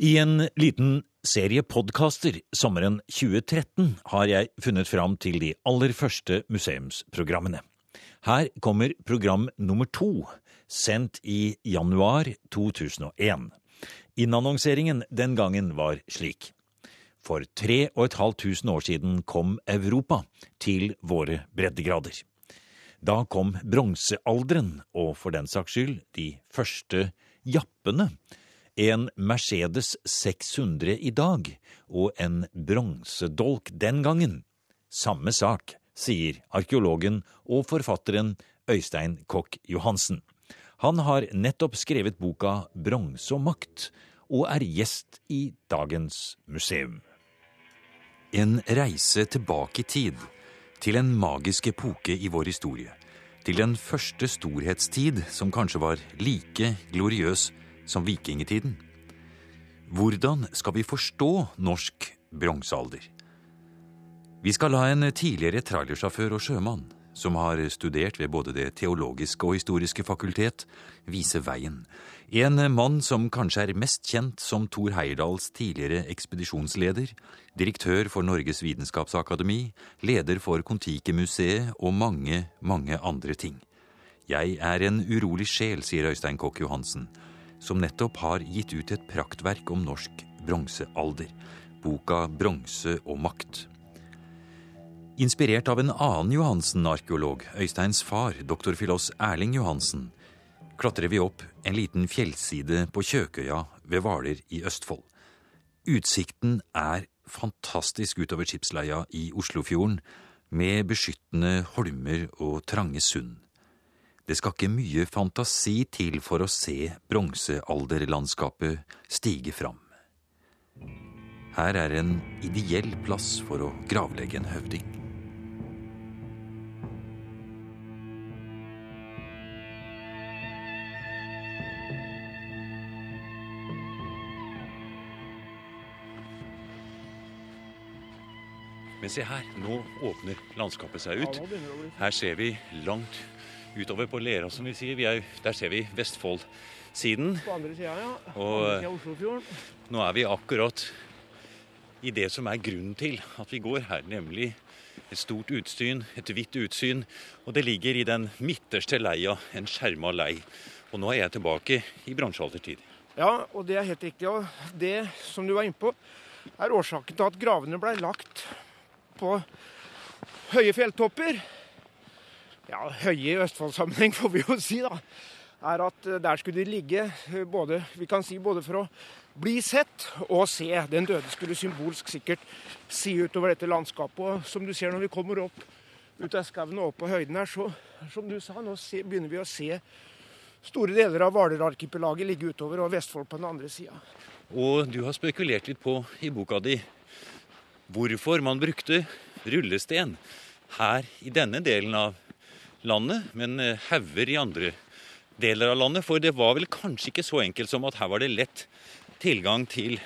I en liten serie podkaster sommeren 2013 har jeg funnet fram til de aller første museumsprogrammene. Her kommer program nummer to, sendt i januar 2001. Innannonseringen den gangen var slik. For tre og et halvt tusen år siden kom Europa til våre breddegrader. Da kom bronsealderen, og for den saks skyld de første jappene. En Mercedes 600 i dag og en bronsedolk den gangen. Samme sak, sier arkeologen og forfatteren Øystein Kokk Johansen. Han har nettopp skrevet boka Bronse og makt, og er gjest i dagens museum. En reise tilbake i tid, til en magisk epoke i vår historie. Til den første storhetstid som kanskje var like gloriøs som vikingtiden. Hvordan skal vi forstå norsk bronsealder? Vi skal la en tidligere trailersjåfør og sjømann, som har studert ved både Det teologiske og historiske fakultet, vise veien. En mann som kanskje er mest kjent som Thor Heyerdahls tidligere ekspedisjonsleder, direktør for Norges vitenskapsakademi, leder for Kon-Tiki-museet og mange, mange andre ting. Jeg er en urolig sjel, sier Øystein Kokk Johansen, som nettopp har gitt ut et praktverk om norsk bronsealder, boka Bronse og makt. Inspirert av en annen Johansen-arkeolog, Øysteins far, doktor Filos Erling Johansen, klatrer vi opp en liten fjellside på Kjøkøya ved Hvaler i Østfold. Utsikten er fantastisk utover skipsleia i Oslofjorden, med beskyttende holmer og trange sund. Det skal ikke mye fantasi til for å se bronsealderlandskapet stige fram. Her er en ideell plass for å gravlegge en høvding. Men se her, nå åpner landskapet seg ut. Her ser vi langt utover på Lera, som vi sier. Vi er, der ser vi Vestfoldsiden. På andre sida, ja. Og- Andre Oslofjorden. Nå er vi akkurat i det som er grunnen til at vi går her, nemlig et stort utsyn, et hvitt utsyn. Og det ligger i den midterste leia, en skjerma lei. Og nå er jeg tilbake i bronsealdertid. Ja, og det er helt riktig. Og det som du var inne på, er årsaken til at gravene ble lagt på høye fjelltopper. Ja, høye i Østfold-sammenheng, får vi jo si, da. Er at eh, der skulle de ligge eh, både, vi kan si både for å bli sett og se. Den døde skulle symbolsk sikkert si utover dette landskapet. Og som du ser når vi kommer opp ut av skauen og opp på høyden her, så som du sa, nå se, begynner vi å se store deler av Hvaler-arkipelaget ligge utover, og Vestfold på den andre sida. Og du har spekulert litt på i boka di hvorfor man brukte rullesten her i denne delen av landet, men eh, hauger i andre deler av landet. For det var vel kanskje ikke så enkelt som at her var det lett tilgang til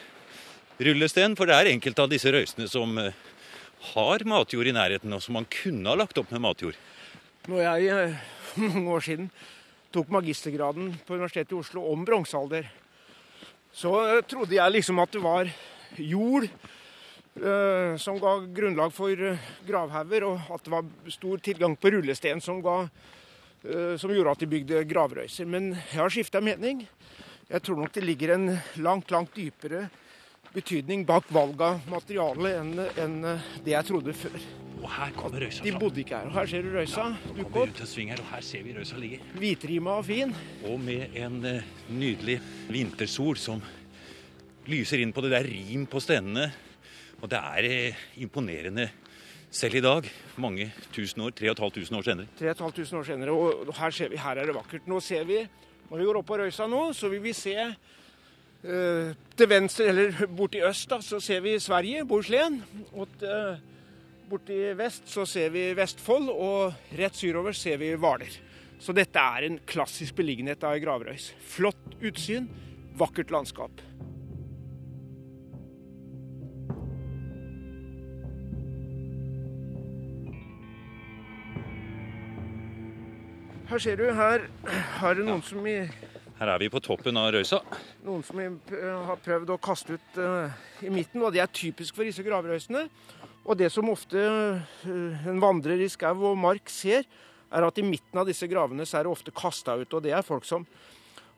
rullesten. For det er enkelte av disse røysene som eh, har matjord i nærheten, og som man kunne ha lagt opp med matjord. Når jeg eh, for mange år siden tok magistergraden på Universitetet i Oslo om bronsealder, så trodde jeg liksom at det var jord som ga grunnlag for eh, gravhauger, og at det var stor tilgang på rullesten som, ga, eh, som gjorde at de bygde gravrøyser. Men jeg har skifta mening. Jeg tror nok det ligger en langt, langt dypere betydning bak valg av materiale enn enn, eh, det jeg trodde før. Og her kommer røysa De bodde ikke her. Og her ser du røysa dukke Kommer opp. her, og her ser vi røysa ligge. Hvitrima og fin. Og med en eh, nydelig vintersol som lyser inn på det der rim på stendene. Og det er eh, imponerende selv i dag, mange tusen år, 3500 år senere. 3500 år senere, og her ser vi, her er det vakkert. Nå ser vi, når vi går opp på Røysa nå, så vil vi se eh, til venstre, eller borti øst, da, så ser vi Sverige, Bohuslän. Og eh, borti vest så ser vi Vestfold, og rett syrover ser vi Hvaler. Så dette er en klassisk beliggenhet av gravrøys. Flott utsyn, vakkert landskap. Her ser du, her har det noen som i Her er vi på toppen av røysa. Noen som har prøvd å kaste ut uh, i midten, og det er typisk for disse gravrøysene. Og det som ofte uh, en vandrer i skau og mark ser, er at i midten av disse gravene så er det ofte kasta ut. Og det er folk som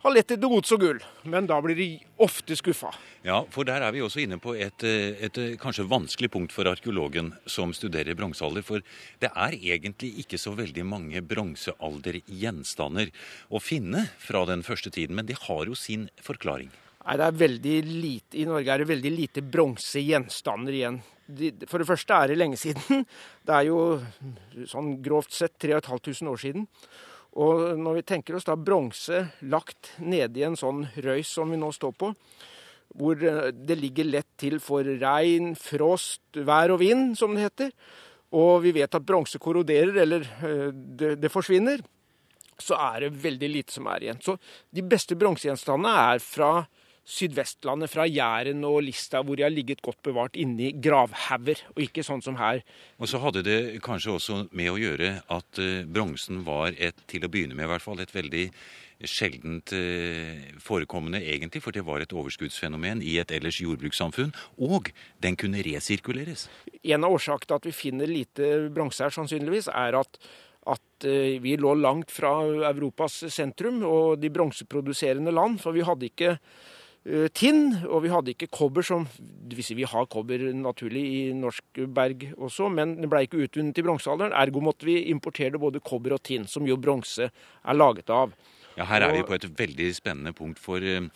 har lett etter gods og gull, men da blir de ofte skuffa. Ja, for der er vi også inne på et, eh, et, eh, kanskje vanskelig punkt for arkeologen som studerer bronsealder. For det er egentlig ikke så veldig mange bronsealdergjenstander å finne fra den første tiden, men det har jo sin forklaring. Nei, det er veldig lite, I Norge er det veldig lite bronsegjenstander igjen. For det første er det lenge siden. Det er jo sånn grovt sett 3500 år siden. Og når vi tenker oss da bronse lagt nedi en sånn røys som vi nå står på, hvor eh, det ligger lett til for regn, frost, vær og vind, som det heter, og vi vet at bronse korroderer, eller eh, det, det, forsvinner, så er det veldig lite som er igjen. Så de beste bronsegjenstandene er fra Sydvestlandet, fra Jæren og Lista, hvor de har ligget godt bevart inni gravhauger, og ikke sånn som her. Og så hadde det kanskje også med å gjøre at uh, bronsen var et, til å begynne med i hvert fall, et veldig sjeldent uh, forekommende egentlig, for det var et overskuddsfenomen i et ellers jordbrukssamfunn, og den kunne resirkuleres. En av årsakene til at vi finner lite bronse her, sannsynligvis, er at at eh, vi lå langt fra Europas sentrum og de bronseproduserende land. For vi hadde ikke Eh, tinn, og vi hadde ikke kobber som Vi har kobber naturlig i norsk berg også, men det ble ikke utvunnet i bronsealderen. Ergo måtte vi importere både kobber og tinn, som jo bronse er laget av. Ja, Her er vi på et veldig spennende punkt for eh,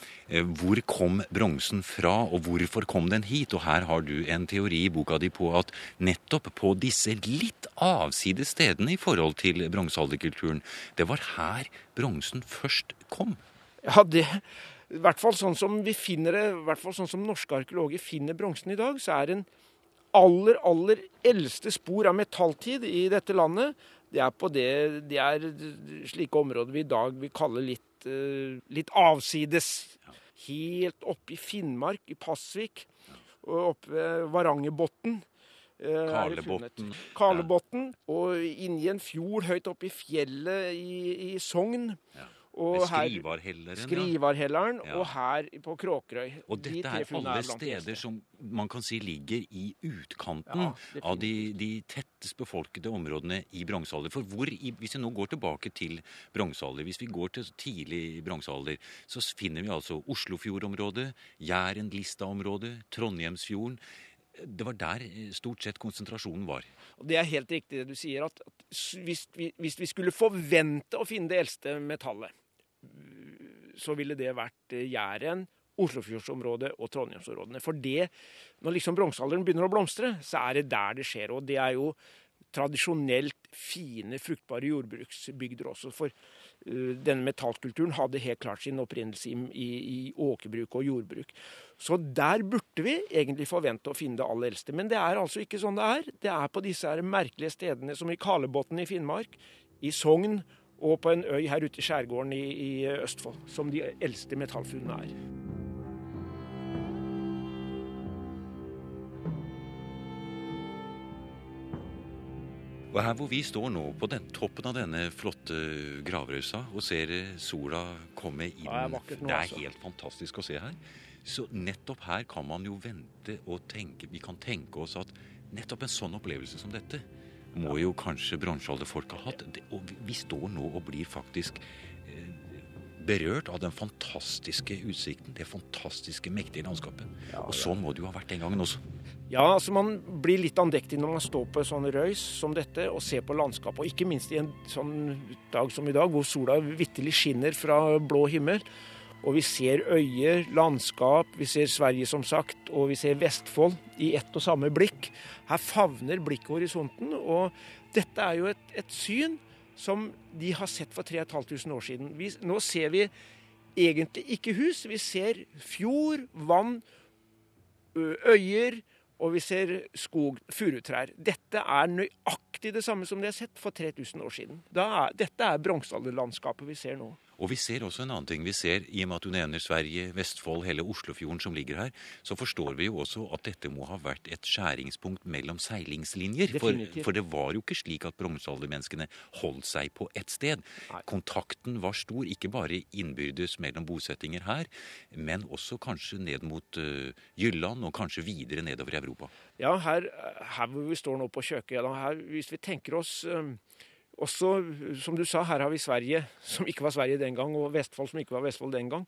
hvor kom bronsen fra, og hvorfor kom den hit? Og her har du en teori i boka di på at nettopp på disse litt avsides stedene i forhold til bronsealderkulturen, det var her bronsen først kom. Ja, det, i hvert fall sånn som vi finner det, i hvert fall sånn som norske arkeologer finner bronsen i dag, så er den aller, aller eldste spor av metalltid i dette landet, det er på det, det er slike områder vi i dag vil kalle litt, uh, litt avsides. Helt oppe i Finnmark, i Pasvik, og oppe ved Varangerbotn. Uh, Karlebotn. Karlebotn. Og inni en fjord høyt oppe i fjellet i, i Sogn. Ja. Og Skrivarhelleren. Skrivarhelleren ja. og her på Kråkerøy. Og dette de er alle steder som man kan si ligger i utkanten ja, av de, de, tettest befolkede områdene i bronsealder. For hvor, hvis vi nå går tilbake til bronsealder, hvis vi går til tidlig bronsealder, så finner vi altså Oslofjordområdet, Jæren-Lista-området, Trondheimsfjorden det var der eh, stort sett konsentrasjonen var. Det er helt riktig det du sier. at hvis vi, hvis vi skulle forvente å finne det eldste metallet, så ville det vært eh, Jæren, Oslofjordsområdet og Trondheimsområdene. For det, når liksom bronsealderen begynner å blomstre, så er det der det skjer. Og det er jo tradisjonelt fine, fruktbare jordbruksbygder også. For uh, denne metallkulturen hadde helt klart sin opprinnelse i, i, i, åkerbruk og jordbruk. Så der burde vi egentlig forvente å finne det aller eldste. Men det er altså ikke sånn det er. Det er på disse her merkelige stedene som i Kalebotn i Finnmark, i Sogn og på en øy her ute i skjærgården i, i Østfold, som de eldste metallfunnene er. Og her hvor vi står nå, på den, toppen av denne flotte gravrøysa og ser sola komme inn Det er, nå, det er altså. helt fantastisk å se her. Så nettopp her kan man jo vente og tenke Vi kan tenke oss at nettopp en sånn opplevelse som dette må jo kanskje bronsealderfolk ha hatt. Og vi står nå og blir faktisk eh, berørt av den fantastiske utsikten, det fantastiske, mektige landskapet. Og sånn må det jo ha vært den gangen også. Ja, altså man blir litt andektig når man står på en sånn røys som dette og ser på landskapet. Og ikke minst i en sånn dag som i dag, hvor sola vitterlig skinner fra blå himmel. Og vi ser øyer, landskap, vi ser Sverige som sagt, og vi ser Vestfold i ett og samme blikk. Her favner blikket horisonten, og dette er jo et, et syn som de har sett for 3500 år siden. Vi, nå ser vi egentlig ikke hus, vi ser fjord, vann, øyer, og vi ser skog, furutrær. Dette er nøyaktig nøyaktig det samme som de har sett for 3000 år siden. Er, dette er bronsealderlandskapet vi ser nå. Og vi ser også en annen ting. Vi ser, I og med at du nevner Sverige, Vestfold, hele Oslofjorden som ligger her, så forstår vi jo også at dette må ha vært et skjæringspunkt mellom seilingslinjer. For, for, det var jo ikke slik at bronsealdermenneskene holdt seg på ett sted. Nei. Kontakten var stor, ikke bare innbyrdes mellom bosettinger her, men også kanskje ned mot uh, Jylland og kanskje videre nedover i Europa. Ja, her, her hvor vi står nå på Kjøkøya, hvis vi tenker oss um også, som du sa, her har vi Sverige, som ikke var Sverige den gang, og Vestfold, som ikke var Vestfold den gang.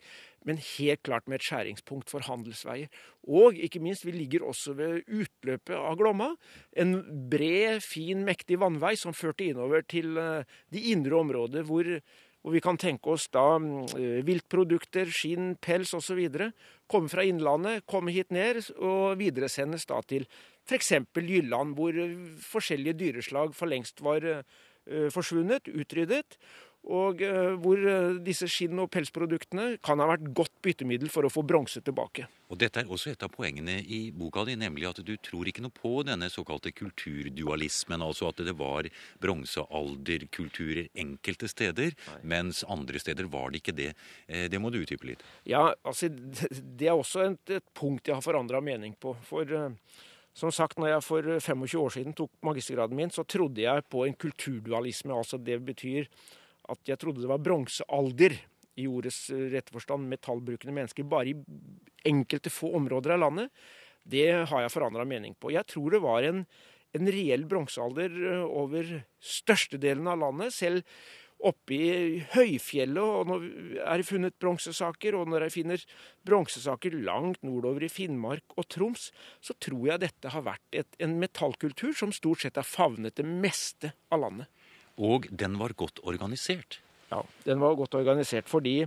Men helt klart med et skjæringspunkt for handelsveier. Og ikke minst, vi ligger også ved utløpet av Glomma. En bred, fin, mektig vannvei som førte innover til eh, de indre områder hvor, hvor vi kan tenke oss da eh, viltprodukter, skinn, pels osv. Komme fra innlandet, komme hit ned og videresendes da til f.eks. Jylland, hvor forskjellige dyreslag for lengst var Eh, forsvunnet, utryddet. Og eh, hvor eh, disse skinn- og pelsproduktene kan ha vært godt byttemiddel for å få bronse tilbake. Og Dette er også et av poengene i boka di, nemlig at du tror ikke noe på denne såkalte kulturdualismen. Altså at det var bronsealderkulturer enkelte steder, mens andre steder var det ikke det. Det må du utdype litt. Ja, altså det er også et, et punkt jeg har forandra mening på. For som sagt, når jeg for 25 år siden tok magistergraden min, så trodde jeg på en kulturdualisme. altså Det betyr at jeg trodde det var bronsealder i ordets rette forstand, metallbrukende mennesker, bare i enkelte få områder av landet. Det har jeg forandra mening på. Jeg tror det var en, en reell bronsealder eh, over størstedelen av landet. Selv oppe i høyfjellet, og når er det funnet bronsesaker, og når jeg finner bronsesaker langt nordover i Finnmark og Troms, så tror jeg dette har vært et, en metallkultur som stort sett har favnet det meste av landet. Og den var godt organisert? Ja, den var godt organisert fordi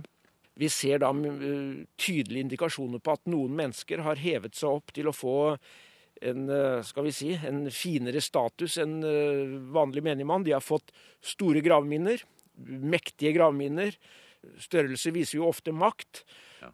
vi ser da uh, tydelige indikasjoner på at noen mennesker har hevet seg opp til å få en, uh, skal vi si, en finere status enn uh, vanlig menigmann. De har fått store gravminner mektige gravminner. Størrelse viser jo ofte makt.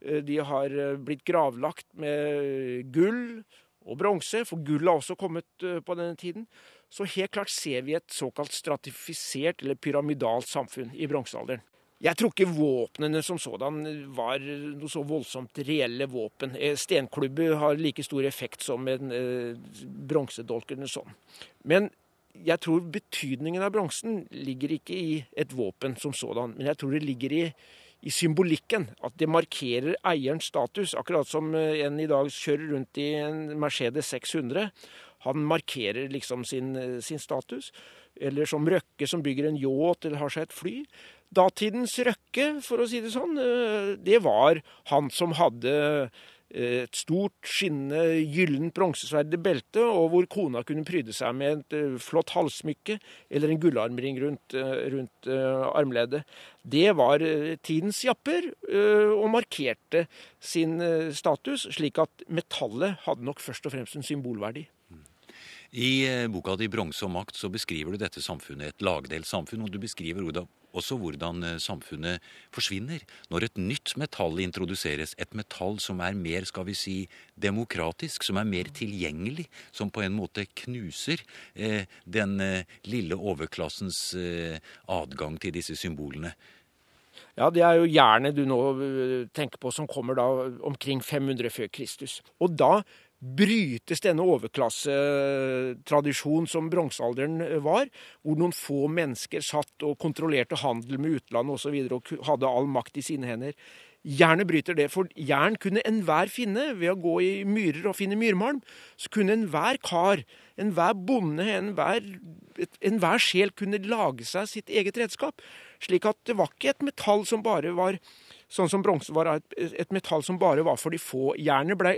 Eh, de har eh, blitt gravlagt med gull og bronse, for gull har også kommet eh, på denne tiden. Så helt klart ser vi et såkalt stratifisert eller pyramidalt samfunn i bronsealderen. Jeg tror ikke våpnene som sådan var noe så voldsomt reelle våpen. Stenklubbe har like stor effekt som en eh, bronsedolk eller sånn. Men jeg tror betydningen av bronsen ligger ikke i et våpen som sådan, men jeg tror det ligger i, i symbolikken. At det markerer eierens status. Akkurat som eh, en i dag kjører rundt i en Mercedes 600. Han markerer liksom sin, eh, sin status. Eller som Røkke som bygger en yacht eller har seg et fly. Datidens Røkke, for å si det sånn, eh, det var han som hadde et stort, skinnende, gyllent bronsesverd i beltet, og hvor kona kunne pryde seg med et eh, flott halssmykke eller en gullarmring rundt, eh, rundt armleddet. Det var tidens japper, og markerte sin status, slik at metallet hadde nok først og fremst en symbolverdi. I boka di 'Bronse og makt' så beskriver du dette samfunnet, et lagdelt samfunn, og du beskriver også hvordan eh, samfunnet forsvinner når et nytt metall introduseres. Et metall som er mer skal vi si, demokratisk, som er mer tilgjengelig. Som på en måte knuser eh, den eh, lille overklassens eh, adgang til disse symbolene. Ja, det er jo jernet du nå eh, tenker på, som kommer da omkring 500 før Kristus. Og da brytes denne overklassetradisjonen som bronsealderen var, hvor noen få mennesker satt og kontrollerte handel med utlandet osv. Og, og hadde all makt i sine hender. Jernet bryter det, for jern kunne enhver finne ved å gå i myrer og finne myrmalm. Så kunne enhver kar, enhver bonde, enhver, enhver sjel kunne lage seg sitt eget redskap. Slik at det var ikke et metall som bare var Sånn som bronse var et, et, metall som bare var for de få. Jernet ble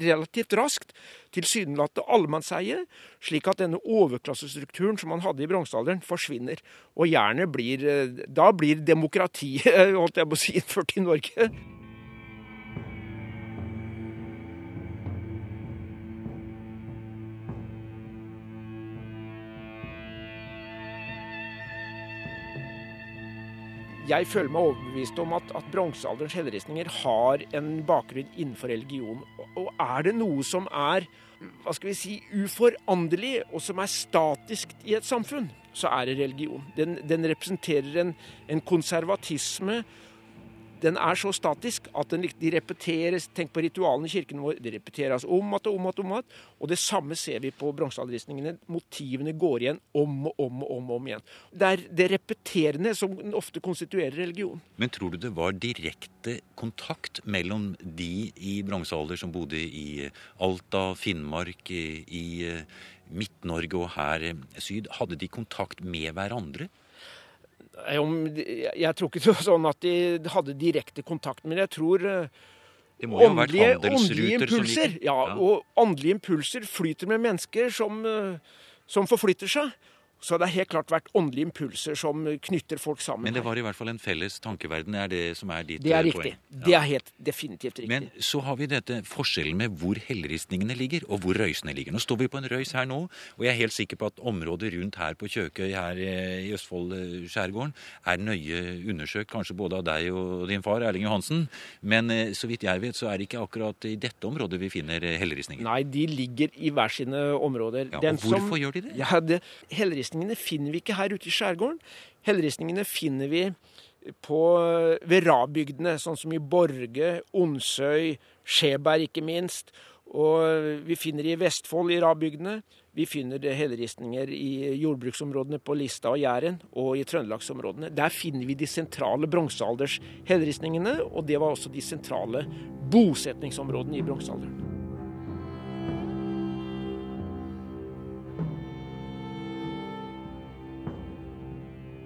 relativt raskt tilsynelatende allemannseie, slik at denne overklassestrukturen som man hadde i bronsealderen, forsvinner. Og jernet blir Da blir demokratiet, holdt jeg på å si, innført i Norge. Jeg føler meg overbevist om at, at bronsealderens helleristninger har en bakgrunn innenfor religion. Og er det noe som er hva skal vi si, uforanderlig, og som er statisk i et samfunn, så er det religion. Den, den representerer en, en konservatisme den er så statisk at den, de repeteres. Tenk på ritualene i kirken vår. Det repeteres om igjen og om igjen. om. Og det samme ser vi på bronsealderristningene. Motivene går igjen om og om og om, om igjen. Det er det repeterende som ofte konstituerer religion. Men tror du det var direkte kontakt mellom de i bronsealder som bodde i Alta, Finnmark, i Midt-Norge og her syd? Hadde de kontakt med hverandre? Jeg tror ikke det var sånn at de hadde direkte kontakt, men jeg tror det må jo åndelige, åndelige impulser. Ja, ja, og åndelige impulser flyter med mennesker som, eh, som forflytter seg. Så det har helt klart vært åndelige impulser som knytter folk sammen. Men det var i hvert fall en felles tankeverden, er det som er ditt poeng? Det er riktig. Ja. Det er helt definitivt riktig. Men så har vi dette forskjellen med hvor hellristningene ligger, og hvor røysene ligger. Nå står vi på en røys her nå, og jeg er helt sikker på at området rundt her på Kjøkøy her i Østfold eh, skjærgården er nøye undersøkt, kanskje både av deg og din far Erling Johansen. Men eh, så vidt jeg vet, så er det ikke akkurat i dette området vi finner hellristninger. Nei, de ligger i hver sine områder. Ja, og hvorfor som, gjør de det? Ja, det helleristningene finner vi ikke her ute i skjærgården. Helleristningene finner vi på, ved rabygdene, sånn som i Borge, Onsøy, Skjeberg ikke minst. Og vi finner i Vestfold i rabygdene. Vi finner helleristninger i jordbruksområdene på Lista og Jæren, og i trøndelagsområdene. Der finner vi de sentrale bronsealders helleristningene, og det var også de sentrale bosetningsområdene i bronsealderen.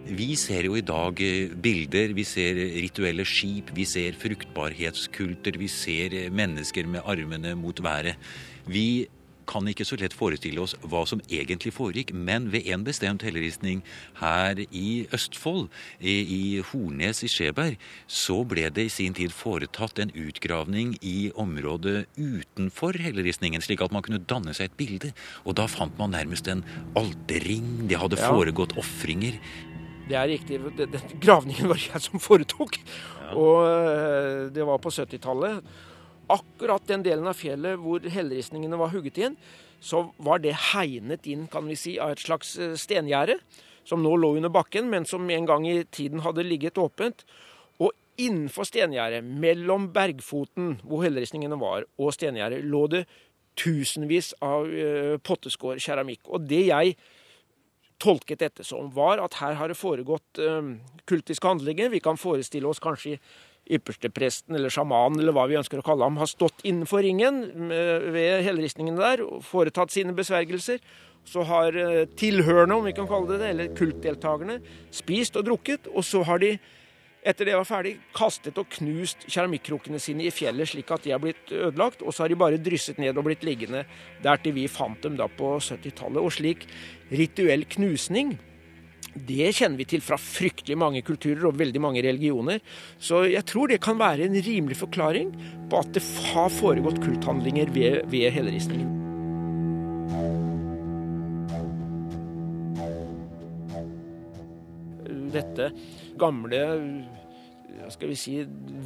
Vi ser jo i dag eh, bilder, vi ser rituelle skip, vi ser fruktbarhetskulter, vi ser eh, mennesker med armene mot været. Vi kan ikke så lett forestille oss hva som egentlig foregikk, men ved en bestemt helleristning her i Østfold, i Hornes i Skjeberg, så ble det i sin tid foretatt en utgravning i området utenfor helleristningen, slik at man kunne danne seg et bilde. Og da fant man nærmest en alterring, det hadde foregått ofringer. Det er riktig. Den gravningen var jeg som foretok. Ja. Og eh, det var på 70-tallet. Akkurat den delen av fjellet hvor hellristningene var hugget inn, så var det hegnet inn kan vi si, av et slags eh, stengjerde. Som nå lå under bakken, men som en gang i tiden hadde ligget åpent. Og innenfor stengjerdet, mellom bergfoten hvor hellristningene var, og stengjerdet, lå det tusenvis av uh, potteskår keramikk. Og det jeg tolket dette som, var at her har det foregått uh, kultiske handlinger. Vi kan forestille oss kanskje ypperstepresten eller sjamanen eller hva vi ønsker å kalle ham, har stått innenfor ringen ved helleristningene der og foretatt sine besvergelser. Så har uh, tilhørende, om vi kan kalle det det, eller kultdeltakerne, spist og drukket. Og så har de etter det var ferdig, kastet og knust keramikkrukkene sine i fjellet slik at de er blitt ødelagt, og så har de bare drysset ned og blitt liggende der til vi fant dem da på 70-tallet. Og slik rituell knusning det kjenner vi til fra fryktelig mange kulturer og veldig mange religioner. Så jeg tror det kan være en rimelig forklaring på at det har foregått kulthandlinger ved, ved helleristningen. Dette gamle skal vi si,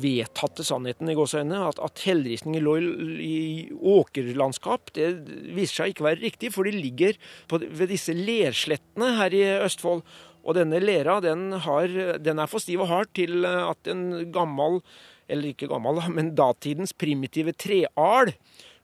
vedtatte sannheten i gåseøynene. At, at helleristninger lå i åkerlandskap, det viser seg ikke å være riktig. For de ligger på, ved disse lerslettene her i Østfold. Og denne lera den, har, den er for stiv og hard til at en gammel, eller ikke gammel, men datidens primitive treal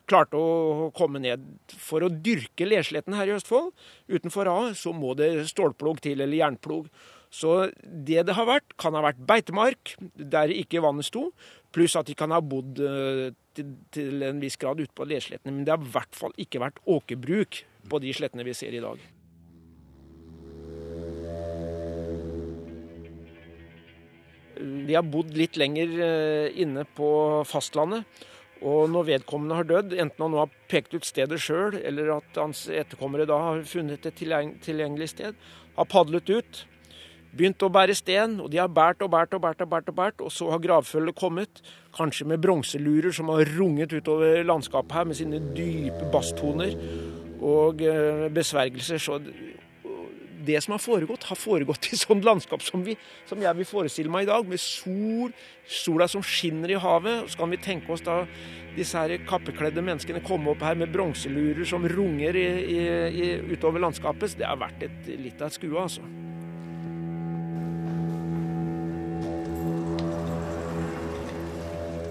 klarte å komme ned. For å dyrke lerslettene her i Østfold, utenfor A, så må det stålplog til, eller jernplog. Så det det har vært, kan ha vært beitemark der ikke vannet sto, pluss at de kan ha bodd eh, til, til en viss grad ute på leslettene. Men det har i hvert fall ikke vært åkerbruk på de slettene vi ser i dag. De har bodd litt lenger eh, inne på fastlandet. Og når vedkommende har dødd, enten han nå har pekt ut stedet sjøl, eller at hans etterkommere da har funnet et tilgjengelig sted, har padlet ut, begynt å bære sten, og de har båret og båret og båret, og båret, og båret, og så har gravfølget kommet, kanskje med bronselurer som har runget utover landskapet her med sine dype basstoner og eh, besvergelser. Så det som har foregått, har foregått i sånn landskap som, vi, som jeg vil forestille meg i dag, med sol, sola som skinner i havet. Så kan vi tenke oss da disse her kappekledde menneskene komme opp her med bronselurer som runger i, i, i, utover landskapet. Så det har vært et, litt av et skue, altså.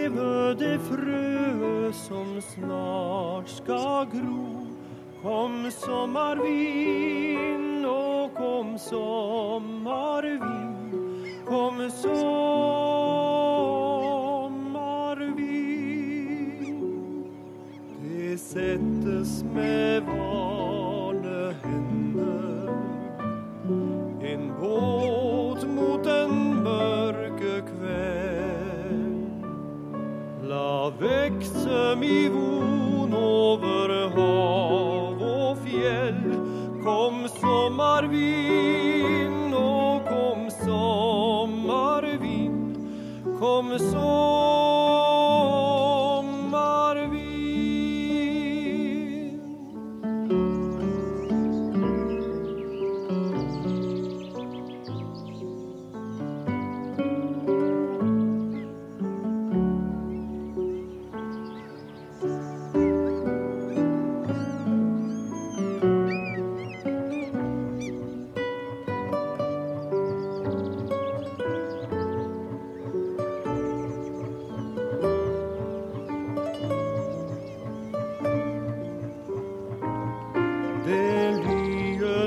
leve det frøet som snart skal gro. Kom sommervind, og kom sommervind. Kom sommervind. Det settes med vane vekse mi von over hav og fjell. Kom sommervind,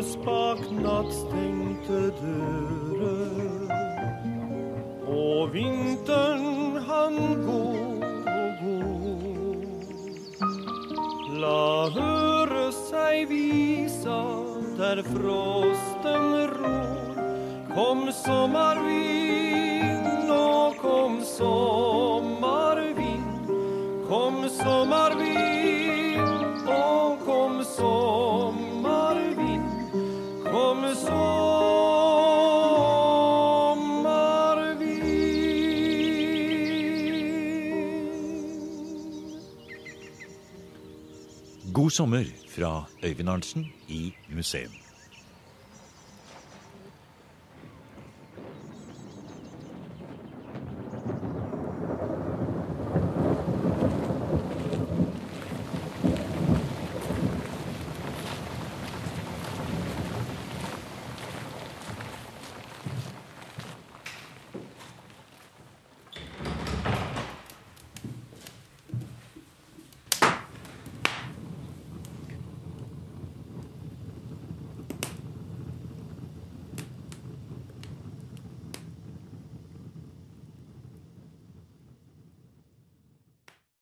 lyes bak nattstengte dører. Og vinteren han går og går. La høre seg visa der frosten rår. Kom sommervind, nå kom sommervind. Kom sommervind, God sommer fra Øyvind Arntzen i museum.